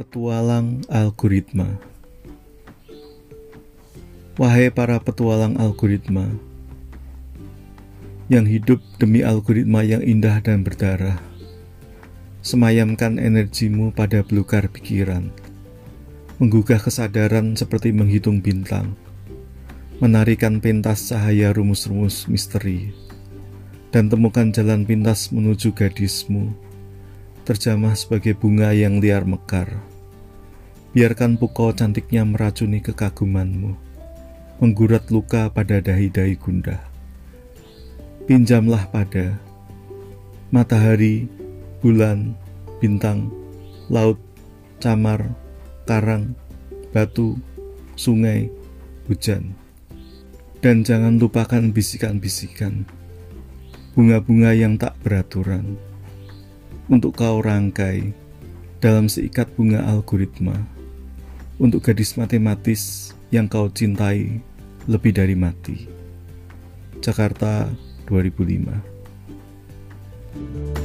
Petualang Algoritma Wahai para petualang algoritma yang hidup demi algoritma yang indah dan berdarah, semayamkan energimu pada belukar pikiran, menggugah kesadaran seperti menghitung bintang, menarikan pentas cahaya rumus-rumus misteri, dan temukan jalan pintas menuju gadismu terjamah sebagai bunga yang liar mekar. Biarkan pukau cantiknya meracuni kekagumanmu, menggurat luka pada dahi-dahi gundah. Pinjamlah pada matahari, bulan, bintang, laut, camar, karang, batu, sungai, hujan. Dan jangan lupakan bisikan-bisikan, bunga-bunga yang tak beraturan untuk kau rangkai dalam seikat bunga algoritma untuk gadis matematis yang kau cintai lebih dari mati. Jakarta 2005